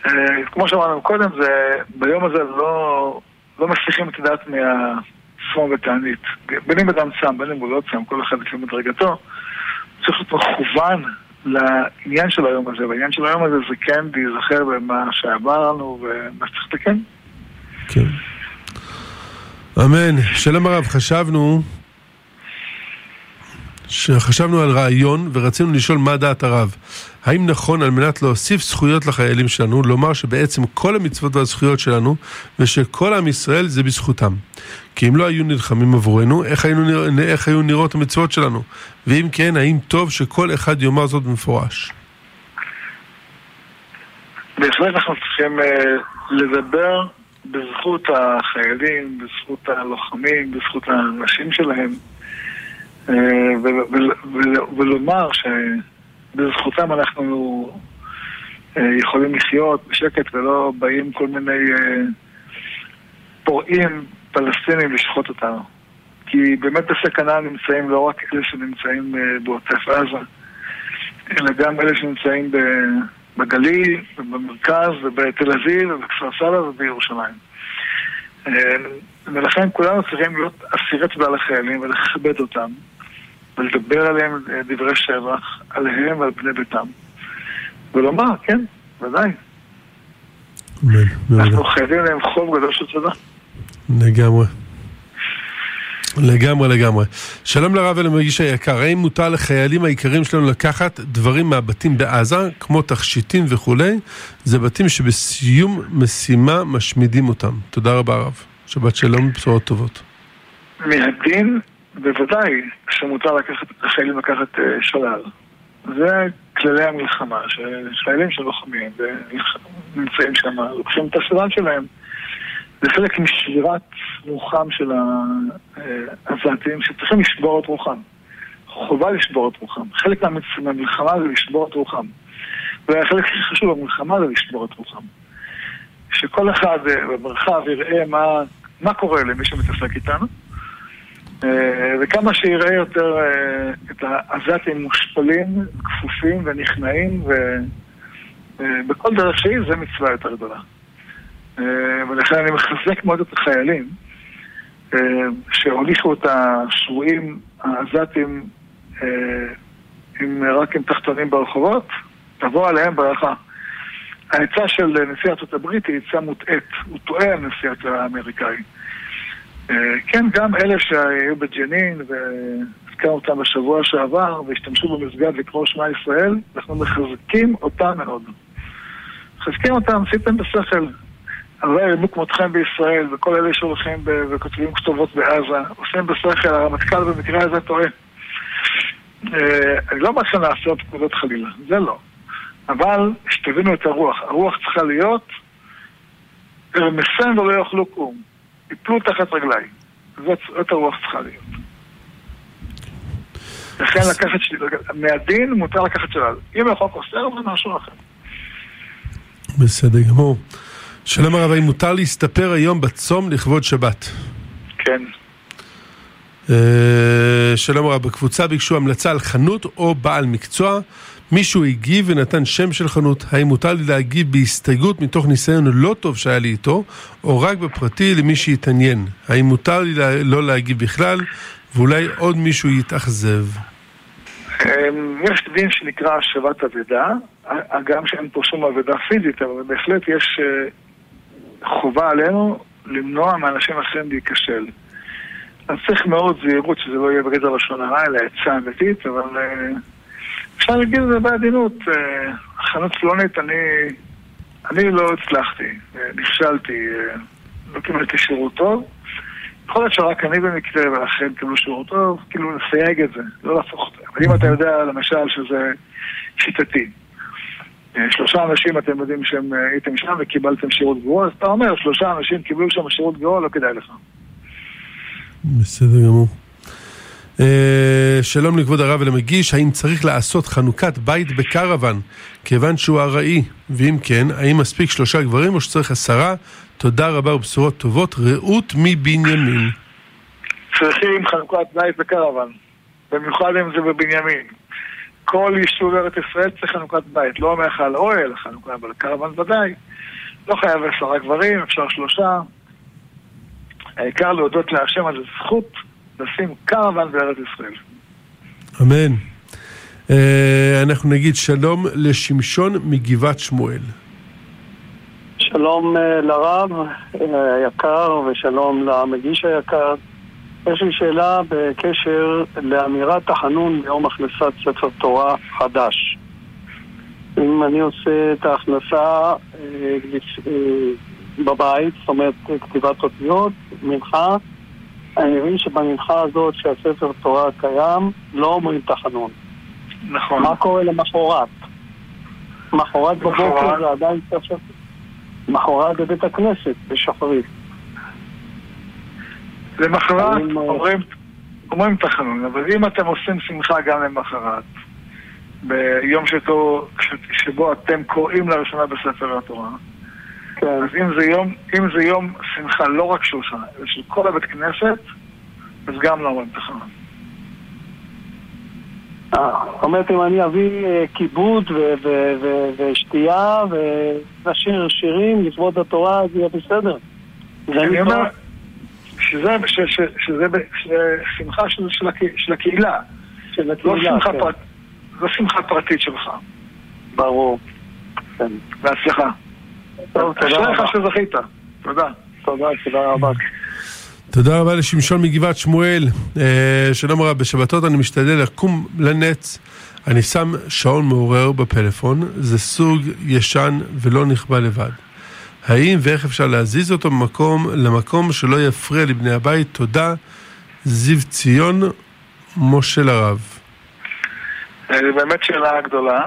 אה, כמו שאמרנו קודם, זה, ביום הזה לא, לא מסיחים את הדעת מהצפון ותענית. בין אם אדם צם, בין אם הוא לא צם, כל אחד לפי מדרגתו, צריך להיות מכוון לעניין של היום הזה, והעניין של היום הזה זה כן להיזכר במה שעבר לנו ומה שצריך לתקן. כן. אמן. שלום הרב, חשבנו שחשבנו על רעיון ורצינו לשאול מה דעת הרב. האם נכון על מנת להוסיף זכויות לחיילים שלנו, לומר שבעצם כל המצוות והזכויות שלנו ושכל עם ישראל זה בזכותם. כי אם לא היו נלחמים עבורנו, איך, היינו, איך היו נראות המצוות שלנו? ואם כן, האם טוב שכל אחד יאמר זאת במפורש? בהחלט אנחנו צריכים uh, לדבר בזכות החיילים, בזכות הלוחמים, בזכות הנשים שלהם. אה, ולומר שבזכותם אנחנו אה, יכולים לחיות בשקט ולא באים כל מיני אה, פורעים פלסטינים לשחוט אותנו. כי באמת בסכנה נמצאים לא רק אלה שנמצאים בעוטף עזה, אלא גם אלה שנמצאים בגליל, ובמרכז, ובתל אביב, ובכפר סבא ובירושלים. ולכן כולנו צריכים להיות אסירי תודה לחיילים ולכבד אותם. ולדבר עליהם דברי שבח, עליהם ועל בני ביתם. ולומר, כן, ודאי. אנחנו חייבים להם חוב גדול של תודה. לגמרי. לגמרי לגמרי. שלום לרב ולמגיש היקר, האם מותר לחיילים היקרים שלנו לקחת דברים מהבתים בעזה, כמו תכשיטים וכולי? זה בתים שבסיום משימה משמידים אותם. תודה רבה רב. שבת שלום ובשורות טובות. מהדין בוודאי שמותר לקחת, לחיילים לקחת uh, שלל. זה כללי המלחמה, שחיילים שלוחמים ונמצאים שם, לוקחים את השלל שלהם. זה חלק משבירת רוחם של העזתים, שצריכים לשבור את רוחם. חובה לשבור את רוחם. חלק מהמלחמה זה לשבור את רוחם. והחלק הכי חשוב במלחמה זה לשבור את רוחם. שכל אחד אה, במרחב יראה מה, מה קורה למי שמתעסק איתנו. אה, וכמה שיראה יותר אה, את העזתים מושפלים, כפופים ונכנעים, ובכל אה, דרך שהיא זה מצווה יותר גדולה. ולכן אני מחזק מאוד את החיילים שהוליכו את השבויים העזתים עם, רק עם תחתונים ברחובות, תבוא עליהם ברכה. העצה של נשיא ארצות הברית היא עצה מוטעית, הוא טועה על נשיא האמריקאי. אה, כן, גם אלה שהיו בג'נין והזכרנו אותם בשבוע שעבר והשתמשו במסגד לקרוא שמע ישראל, אנחנו מחזקים אותם מאוד. מחזקים אותם, עשיתם בשכל. הלוואי ירמו כמותכם בישראל, וכל אלה שהולכים וכותבים כתובות בעזה, עושים בשכל, הרמטכ"ל במקרה הזה טועה. אה, אני לא אומר לעשות פקודות חלילה, זה לא. אבל שתבינו את הרוח. הרוח צריכה להיות, רמסן ולא יאכלו קום. יפלו תחת רגליי. זאת הרוח צריכה להיות. לכן לקחת, מהדין מותר לקחת שלל. אם החוק אוסר, זה משהו אחר. בסדר גמור. שלום הרב, האם מותר להסתפר היום בצום לכבוד שבת? כן. אה, שלום הרב, בקבוצה ביקשו המלצה על חנות או בעל מקצוע. מישהו הגיב ונתן שם של חנות, האם מותר לי להגיב בהסתייגות מתוך ניסיון לא טוב שהיה לי איתו, או רק בפרטי למי שיתעניין? האם מותר לי לא להגיב בכלל, ואולי עוד מישהו יתאכזב? אמ, יש דין שנקרא השבת אבדה, גם שאין פה שום אבדה פיזית, אבל בהחלט יש אה, חובה עלינו למנוע מאנשים אחרים להיכשל. אז צריך מאוד זהירות שזה לא יהיה בגדר לשון הרע, אלא עצה אמיתית, אבל... אפשר להגיד את זה בעדינות. אה, חנות פלונית, אני, אני לא הצלחתי, אה, נכשלתי, אה, לא קיבלתי שירות טוב. יכול להיות שרק אני במקרה ולכן קיבלו שירות טוב, כאילו לסייג את זה, לא להפוך את זה. אבל אם אתה יודע למשל שזה שיטתי, שלושה אנשים אתם יודעים שהם הייתם שם וקיבלתם שירות גרוע, אז אתה אומר, שלושה אנשים קיבלו שם שירות גרוע, לא כדאי לך. בסדר גמור. אה, שלום לכבוד הרב ולמגיש, האם צריך לעשות חנוכת בית בקרוון כיוון שהוא ארעי? ואם כן, האם מספיק שלושה גברים או שצריך עשרה? תודה רבה ובשורות טובות. רעות מבנימין. צריכים חנוכת בית בקרוון, במיוחד אם זה בבנימין. כל יישוב ארץ ישראל צריך חנוכת בית, לא מהיכל אוהל, חנוכה, אבל קרוון ודאי. לא חייב עשרה גברים, אפשר שלושה. העיקר להודות להשם על זכות לשים קרוון בארץ ישראל. אמן. אה, אנחנו נגיד שלום לשמשון מגבעת שמואל. שלום אה, לרב אה, היקר ושלום למגיש היקר. יש לי שאלה בקשר לאמירת החנון ביום הכנסת ספר תורה חדש. אם אני עושה את ההכנסה בבית, זאת אומרת כתיבת אותיות, מנחה, אני מבין שבמנחה הזאת שהספר תורה קיים, לא אומרים תחנון. נכון. מה קורה למחרת? מחרת בבוקר זה עדיין ספר... מחרת בבית הכנסת, בשחרית. למחרת אומרים, אומרים תחנון, אבל אם אתם עושים שמחה גם למחרת, ביום שתו, שבו אתם קוראים לראשונה בספר התורה, כן. אז אם זה, יום, אם זה יום שמחה לא רק שלך, אלא של כל הבית כנסת, אז גם לא אומרים תחנון. אה, זאת אומרת, אם אני אביא אה, כיבוד ושתייה ונשיר שירים לכבוד התורה, זה יהיה בסדר. אני אומר שזה שמחה של הקהילה. של הקהילה, לא כן. לא שמחה פרטית שלך. ברור. כן. בהצלחה. טוב, תודה רבה. שזכית. תודה. תודה, תודה רבה. תודה רבה לשמשון מגבעת שמואל. אה, שלום רב, בשבתות אני משתדל לקום לנץ. אני שם שעון מעורר בפלאפון, זה סוג ישן ולא נכבה לבד. האם ואיך אפשר להזיז אותו ממקום למקום שלא יפריע לבני הבית? תודה, זיו ציון, משה לרב. אה, זו באמת שאלה גדולה.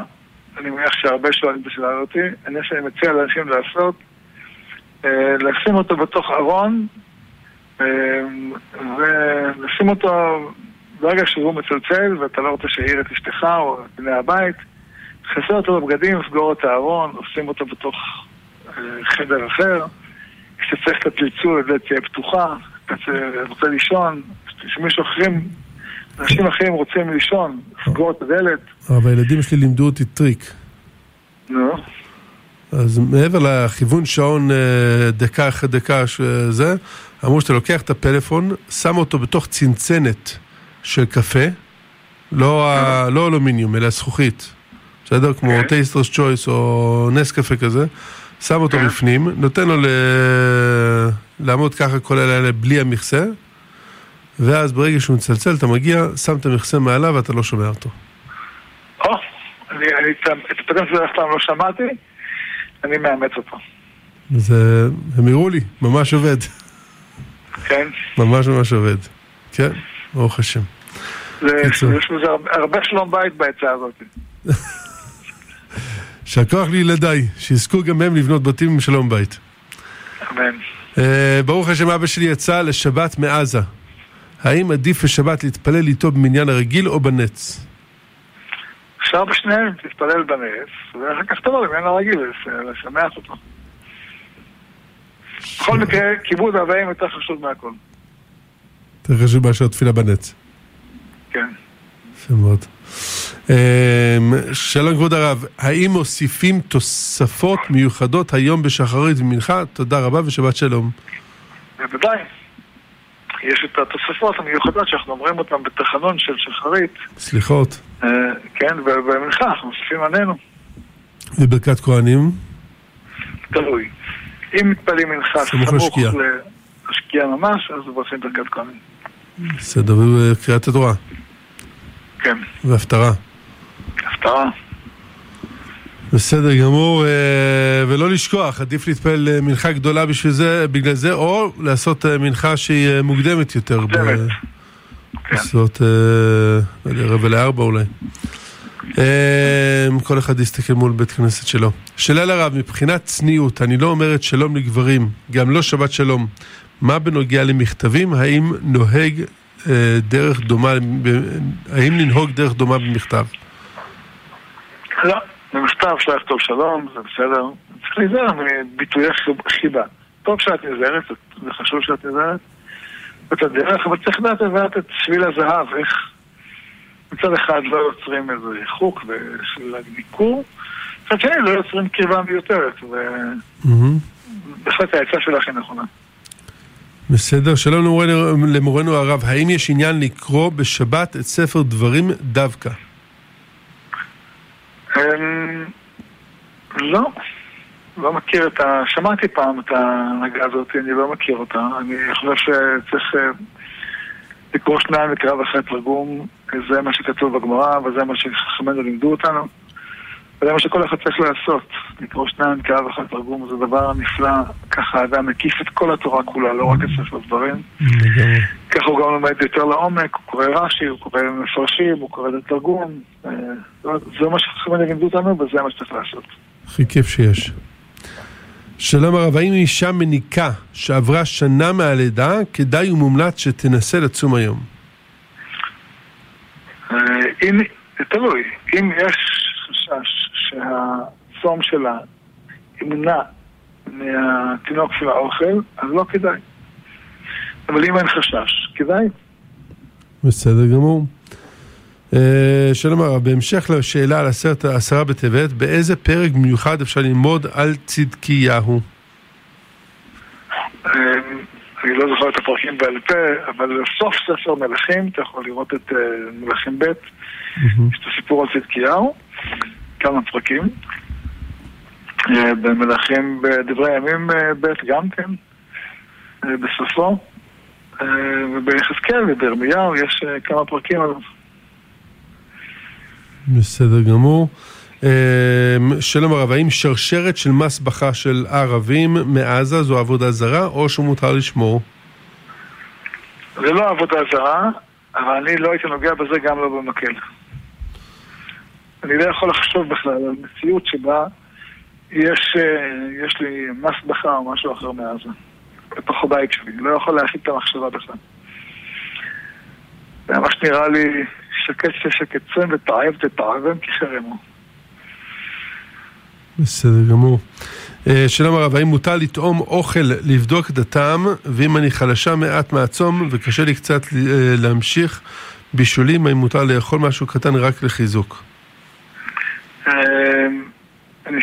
אני מניח שהרבה שואלים את השאלה אותי. אני מציע לאנשים לעשות, אה, לשים אותו בתוך ארון אמ, ולשים אותו ברגע שהוא מצלצל ואתה לא רוצה שיעיר את אשתך או את בני הבית, תכסה אותו בבגדים, סגור את הארון, עושים אותו בתוך אה, חדר אחר. כשצריך את הצלצול, הדלת תהיה פתוחה, אתה רוצה לישון, כשמישהו אחרים, אנשים אחרים רוצים לישון, סגור את הדלת. אבל הילדים שלי לימדו אותי טריק. נו. אז מעבר לכיוון שעון אה, דקה אחרי דקה שזה, אמרו שאתה לוקח את הפלאפון, שם אותו בתוך צנצנת של קפה, לא, ה, לא אלומיניום, אלא זכוכית, בסדר? כמו טייסטרס כן. צ'וייס או נס קפה כזה, שם אותו כן. בפנים, נותן לו ל... לעמוד ככה כל הלילה בלי המכסה, ואז ברגע שהוא מצלצל, אתה מגיע, שם את המכסה מעליו ואתה לא שומע אותו. או, אני את הפטנט הזה אף פעם לא שמעתי, אני מאמץ אותו. זה, הם הראו לי, ממש עובד. כן. ממש ממש עובד. כן, ברוך השם. יש לזה הרבה שלום בית בעצה הזאת. שהכוח לילדיי, שיזכו גם הם לבנות בתים עם שלום בית. אמן. Uh, ברוך השם, אבא שלי יצא לשבת מעזה. האם עדיף בשבת להתפלל איתו במניין הרגיל או בנץ? אפשר בשניהם, תתפלל בנץ, ואחר כך תבוא במניין הרגיל, לשמח אותו. בכל מקרה, כיבוד אבאים יותר חשוב מהכל. יותר חשוב מאשר תפילה בנץ. כן. יפה מאוד. אמ, שלום כבוד הרב, האם מוסיפים תוספות מיוחדות היום בשחרית ומנחה? תודה רבה ושבת שלום. בוודאי. יש את התוספות המיוחדות שאנחנו אומרים אותן בתחנון של שחרית. סליחות. אה, כן, ובמנחה אנחנו מוסיפים עלינו. וברכת כהנים? תלוי. אם מתפללים מנחה סמוך לשקיעה ממש, אז עושים ברכת כהנים. בסדר, וקריאת התורה. כן. והפטרה. הפטרה. בסדר גמור, אה, ולא לשכוח, עדיף להתפלל אה, מנחה גדולה בשביל זה, בגלל זה, או לעשות אה, מנחה שהיא מוקדמת יותר. מוקדמת. כן. לעשות, רבע לארבע אולי. כל אחד יסתכל מול בית כנסת שלו. שאלה לרב, מבחינת צניעות, אני לא אומרת שלום לגברים, גם לא שבת שלום. מה בנוגע למכתבים? האם נוהג דרך דומה, האם לנהוג דרך דומה במכתב? לא, במכתב אפשר לכתוב שלום, זה בסדר. צריך להיזהר מביטויי חיבה. טוב שאת נזהרת, זה חשוב שאת נזהרת, את הדרך, אבל צריך לדעת לדעת את שביל הזהב, איך מצד אחד לא יוצרים איזה ריחוק של ניכור, מצד שני לא יוצרים קרבה מיותרת, ובהחלט העצה שלך היא נכונה. בסדר, שלום למורנו הרב, האם יש עניין לקרוא בשבת את ספר דברים דווקא? לא, לא מכיר את ה... שמעתי פעם את ההנהגה הזאת, אני לא מכיר אותה. אני חושב שצריך אה, לקרוא שניים לקרב אחרי תרגום, זה מה שכתוב בגמרא, וזה מה שחכמינו לימדו אותנו. וזה מה שכל אחד צריך לעשות, לקרוא שניים קרב אחד תרגום, זה דבר נפלא, ככה האדם מקיף את כל התורה כולה, לא רק את ספר דברים. ככה הוא גם לומד יותר לעומק, הוא קורא רש"י, הוא קורא מפרשים, הוא קורא את התרגום. אה, זה מה שחכמים לימדו אותנו, וזה מה שצריך לעשות. הכי כיף שיש. שלום הרב, האם אישה מניקה שעברה שנה מהלידה, כדאי ומומלץ שתנסה לצום היום? אה, אם, תלוי, אם יש חשש שהצום שלה ימנע מהתינוק של האוכל, אז לא כדאי. אבל אם אין חשש, כדאי. בסדר גמור. אה, שלום הרב, בהמשך לשאלה על עשרת העשרה בטבת, באיזה פרק במיוחד אפשר ללמוד על צדקיהו? אה, אני לא זוכר את הפרקים בעל פה, אבל סוף ספר מלכים, אתה יכול לראות את אה, מלכים ב', יש את הסיפור על צדקיהו, כמה פרקים. במלכים בדברי הימים ב' גם כן, בסופו. וביחזקאל ובירמיהו יש כמה פרקים עליו. בסדר גמור. אמ, שלום הרב, האם שרשרת של מסבכה של ערבים מעזה זו עבודה זרה, או שמותר לשמור? זה לא עבודה זרה, אבל אני לא הייתי נוגע בזה גם לא במקל. אני לא יכול לחשוב בכלל על מציאות שבה יש, אה, יש לי מסבכה או משהו אחר מעזה, בתוך הבית שלי. לא יכול להכין את המחשבה בכלל. זה ממש נראה לי שקט ששקט צם ותעב תתעבם כחרמו. בסדר גמור. אה, שלום הרב, האם מותר לטעום אוכל לבדוק את הטעם, ואם אני חלשה מעט מהצום וקשה לי קצת אה, להמשיך בישולים, האם מותר לאכול משהו קטן רק לחיזוק? אה, אני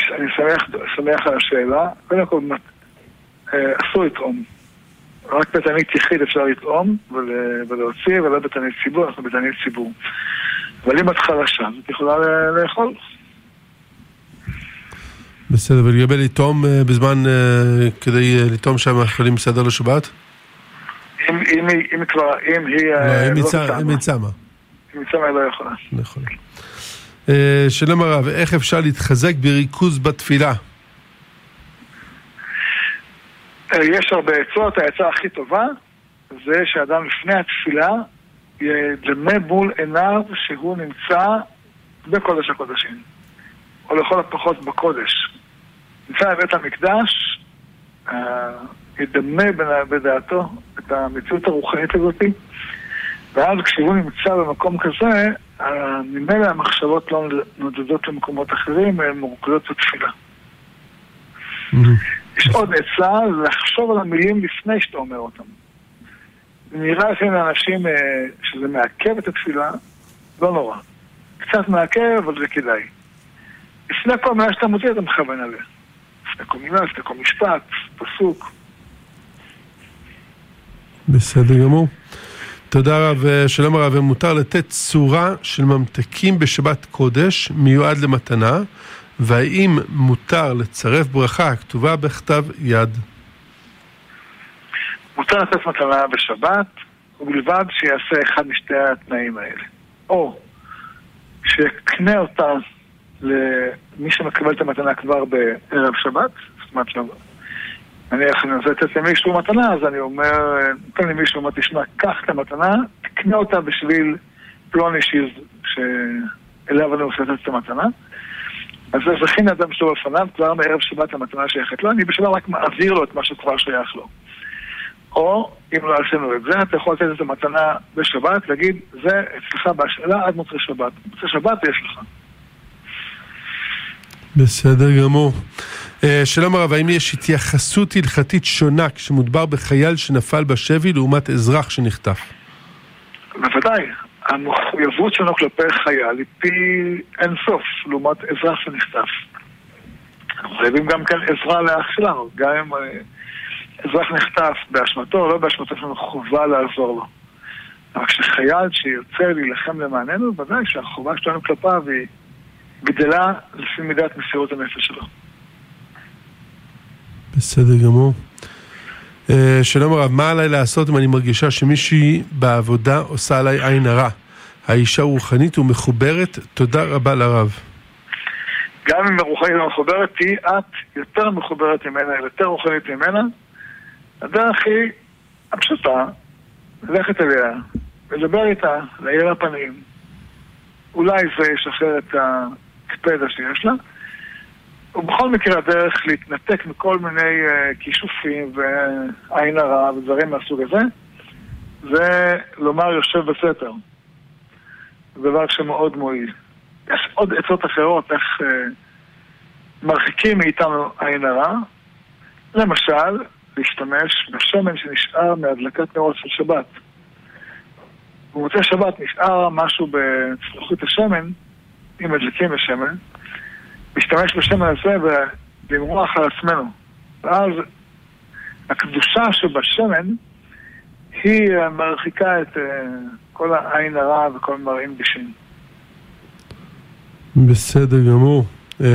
שמח על השאלה. קודם כל, אסור לטעום. רק בתענית יחיד אפשר לטעום ולהוציא, ולא בתענית ציבור, אנחנו בתענית ציבור. אבל אם את חלשה, את יכולה לאכול. בסדר, ולגבי לטעום אה, בזמן, אה, כדי אה, לטעום שם מאכלים בסדר לשבת? אם, אם, אם כבר, אם היא לא, לא אם היא צמה. אם היא צמה היא לא יכולה. נכון. שלום הרב, איך אפשר להתחזק בריכוז בתפילה? יש הרבה עצות, העצה הכי טובה זה שאדם לפני התפילה ידמה מול עיניו שהוא נמצא בקודש הקודשים, או לכל הפחות בקודש. נמצא בבית המקדש, אה, ידמה בדעתו את המציאות הרוחנית הזאת, ואז כשהוא נמצא במקום כזה, ממילא המחשבות לא נודדות למקומות אחרים, הן מורכבות בתפילה. יש עוד עצה, לחשוב על המילים לפני שאתה אומר אותם. נראה לפעמים לאנשים אה, שזה מעכב את התפילה, לא נורא. קצת מעכב, אבל זה כדאי. לפני כל מילה שאתה מוציא, אתה מכוון עליה. לפני כל מילה, לפני כל משפט, פסוק. בסדר גמור. תודה רב, אה, שלום הרב, מותר לתת צורה של ממתקים בשבת קודש, מיועד למתנה. והאם מותר לצרף ברכה כתובה בכתב יד? מותר לתת מתנה בשבת, ובלבד שיעשה אחד משתי התנאים האלה. או שיקנה אותה למי שמקבל את המתנה כבר בערב שבת, זאת אומרת, נניח אני רוצה לתת למישהו מתנה, אז אני אומר, נותן למישהו, אומר, תשמע, קח את המתנה, תקנה אותה בשביל פלוני שאליו אני רוצה לתת את המתנה. אז זכין אדם שלו בפניו כבר מערב שבת המתנה שייכת לו, אני בשביל רק מעביר לו את מה שכבר שייך לו. או, אם לא עשינו את זה, אתה יכול לתת את המתנה בשבת, להגיד, זה אצלך בהשאלה עד מוצאי שבת. מוצאי שבת יש לך. בסדר גמור. אה, שלום הרב, האם יש התייחסות הלכתית שונה כשמודבר בחייל שנפל בשבי לעומת אזרח שנחטף? בוודאי. המחויבות שלנו כלפי חייל היא פי אין סוף לעומת אזרח שנחטף. אנחנו חייבים גם כן עזרה לאח שלנו, גם אם אה, אזרח נחטף באשמתו או לא באשמתו, יש לנו חובה לעזור לו. אבל כשחייל שירצה להילחם למעננו, ודאי שהחובה שלנו כלפיו היא גדלה לפי מידת מסירות הנפש שלו. בסדר גמור. אה, שלום הרב, מה עליי לעשות אם אני מרגישה שמישהי בעבודה עושה עליי עין הרע? האישה רוחנית ומחוברת, תודה רבה לרב. גם אם רוחנית מחוברת, תהיי את יותר מחוברת ממנה, יותר רוחנית ממנה. הדרך היא הפשוטה, ללכת אליה, לדבר איתה, להעיר לה פנים. אולי זה ישחרר את הקפדה שיש לה. ובכל מקרה הדרך להתנתק מכל מיני uh, כישופים ועין הרע ודברים מהסוג הזה, זה לומר יושב בסתר. זה דבר שמאוד מועיל. יש עוד עצות אחרות איך uh, מרחיקים מאיתנו עין הרע. למשל, להשתמש בשמן שנשאר מהדלקת נרות של שבת. במוצאי שבת נשאר משהו בצלוחית השמן, אם מדליקים בשמן, להשתמש בשמן הזה ולמרוח על עצמנו. ואז הקדושה שבשמן היא מרחיקה את uh, כל העין הרע וכל מראים בישים. בסדר גמור. אמ,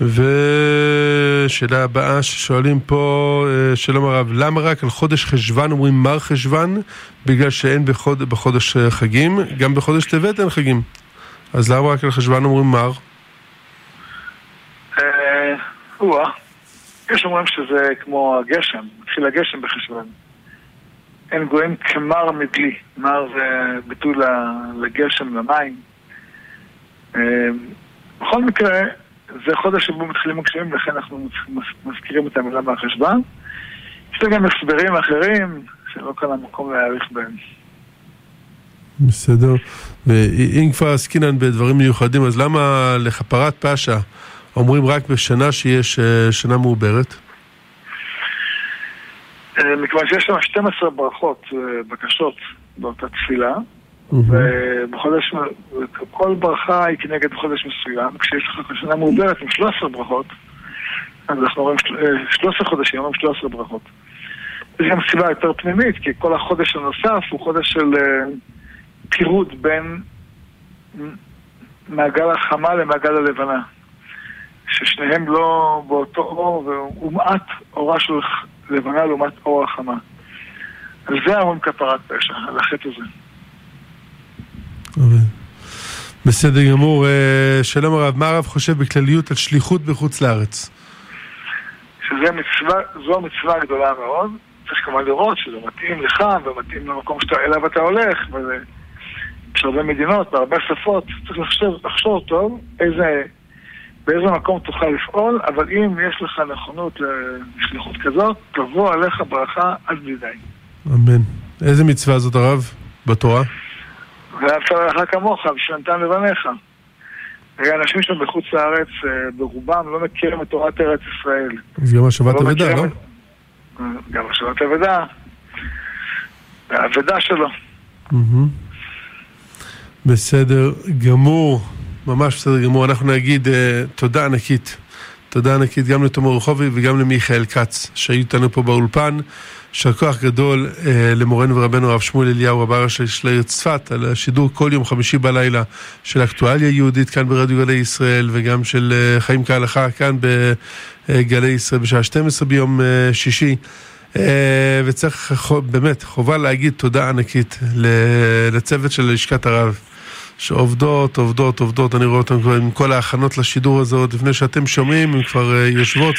ושאלה הבאה ששואלים פה, אה, שלום הרב, למה רק על חודש חשוון אומרים מר חשוון? בגלל שאין בחוד, בחודש חגים, גם בחודש טבת אין חגים. אז למה רק על חשוון אומרים מר? אה, יש אומרים שזה כמו הגשם, מתחיל הגשם בחשוון. אין גויים כמר מדלי, מר זה ביטוי לגשם, למים. אה, בכל מקרה, זה חודש שבו מתחילים הגשמים, לכן אנחנו מזכירים את המילה מהחשוון. יש לי גם הסברים אחרים, שלא כאן המקום להעריך בהם. בסדר. ואם כבר עסקינן בדברים מיוחדים, אז למה לכפרת פשע אומרים רק בשנה שיש אה, שנה מעוברת? אה, מכיוון שיש שם 12 ברכות, אה, בקשות באותה תפילה, ובחודש, כל ברכה היא כנגד חודש מסוים, כשיש לך שנה מעוברת עם 13 ברכות, אז אנחנו רואים 13 חודשים, אומרים 13 ברכות. יש גם סיבה יותר פנימית, כי כל החודש הנוסף הוא חודש של פירוד בין מעגל החמה למעגל הלבנה. ששניהם לא באותו אור, ומעט אורה של לבנה לעומת אור החמה. על זה אומרים כפרת פשע, על החטא הזה. בסדר גמור. אה, שלום הרב, מה הרב חושב בכלליות על שליחות בחוץ לארץ? שזה מצווה, זו מצווה גדולה מאוד. צריך כמובן לראות שזה מתאים לך ומתאים למקום שאליו אתה הולך, וזה... יש הרבה מדינות, בהרבה שפות, צריך לחשוב, לחשוב טוב איזה, באיזה מקום תוכל לפעול, אבל אם יש לך נכונות לשליחות כזאת, תבוא עליך ברכה עד בלי די. אמן. איזה מצווה זאת הרב בתורה? ואהבת לך כמוך, ושנתן לבניך. אנשים שם בחוץ לארץ, אה, ברובם לא מכירים את תורת ארץ ישראל. אז גם השבת לא אבדה, לא? גם השבת אבדה. האבדה שלו. בסדר גמור, ממש בסדר גמור. אנחנו נגיד uh, תודה ענקית. תודה ענקית גם לתומר רחובי וגם למיכאל כץ שהיו איתנו פה באולפן. יישר כוח גדול uh, למורנו ורבנו הרב שמואל אליהו רב הראשי של העיר צפת על השידור כל יום חמישי בלילה של אקטואליה יהודית כאן ברדיו גלי ישראל וגם של uh, חיים כהלכה כאן בגלי ישראל בשעה 12 ביום uh, שישי. וצריך באמת חובה להגיד תודה ענקית לצוות של לשכת הרב. שעובדות, עובדות, עובדות, אני רואה אותן כבר עם כל ההכנות לשידור הזה, עוד לפני שאתם שומעים, הם כבר אה, יושבות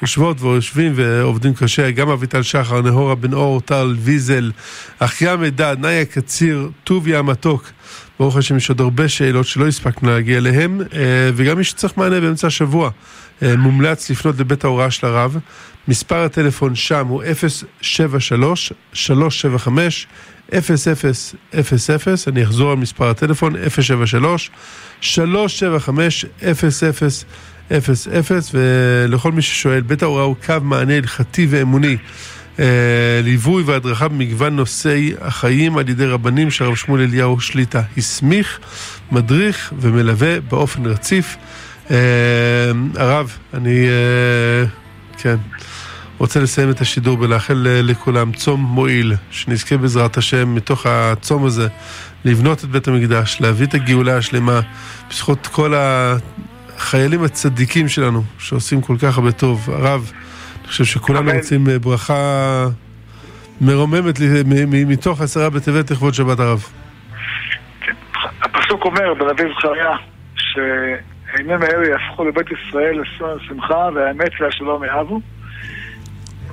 ויושבות ויושבים ועובדים קשה, גם אביטל שחר, נהורה בן אור, טל ויזל, אחיה מידד, נאיה קציר, טוביה המתוק. ברוך השם יש עוד הרבה שאלות שלא הספקנו להגיע אליהן, אה, וגם מי שצריך מענה באמצע השבוע, אה, מומלץ לפנות לבית ההוראה של הרב. מספר הטלפון שם הוא 073 375 0000, אני אחזור על מספר הטלפון, 073 375 0000 ולכל מי ששואל, בית ההוראה הוא קו מענה הלכתי ואמוני. אה, ליווי והדרכה במגוון נושאי החיים על ידי רבנים שהרב שמואל אליהו שליטה הסמיך, מדריך ומלווה באופן רציף. אה, הרב, אני, אה, כן, רוצה לסיים את השידור ולאחל לכולם צום מועיל, שנזכה בעזרת השם מתוך הצום הזה לבנות את בית המקדש, להביא את הגאולה השלמה בזכות כל החיילים הצדיקים שלנו שעושים כל כך הרבה טוב. הרב, אני חושב שכולנו רוצים אה, ברכה מרוממת מתוך עשרה בטבת לכבוד שבת הרב. הפסוק אומר בנביא זכריה שהימים האלה יהפכו לבית ישראל לשון שמחה והאמת והשלום יאהבו.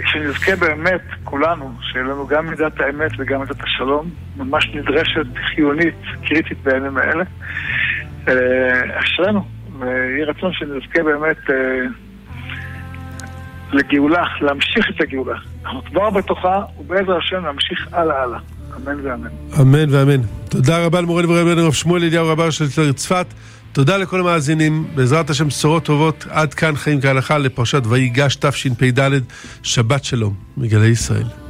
שנזכה באמת, כולנו, שיהיה לנו גם מידת האמת וגם מידת השלום, ממש נדרשת, חיונית, קריטית בימים האלה. אה, אשרינו, ויהי רצון שנזכה באמת אה, לגאולה, להמשיך את הגאולה. אנחנו כבר בתוכה, ובעזר השם נמשיך הלאה הלאה. אמן ואמן. אמן ואמן. תודה רבה למורה רבנו הרב שמואל אליהו רבה של צפת. תודה לכל המאזינים, בעזרת השם בשורות טובות, עד כאן חיים כהלכה לפרשת ויגש תשפ"ד, שבת שלום, מגלי ישראל.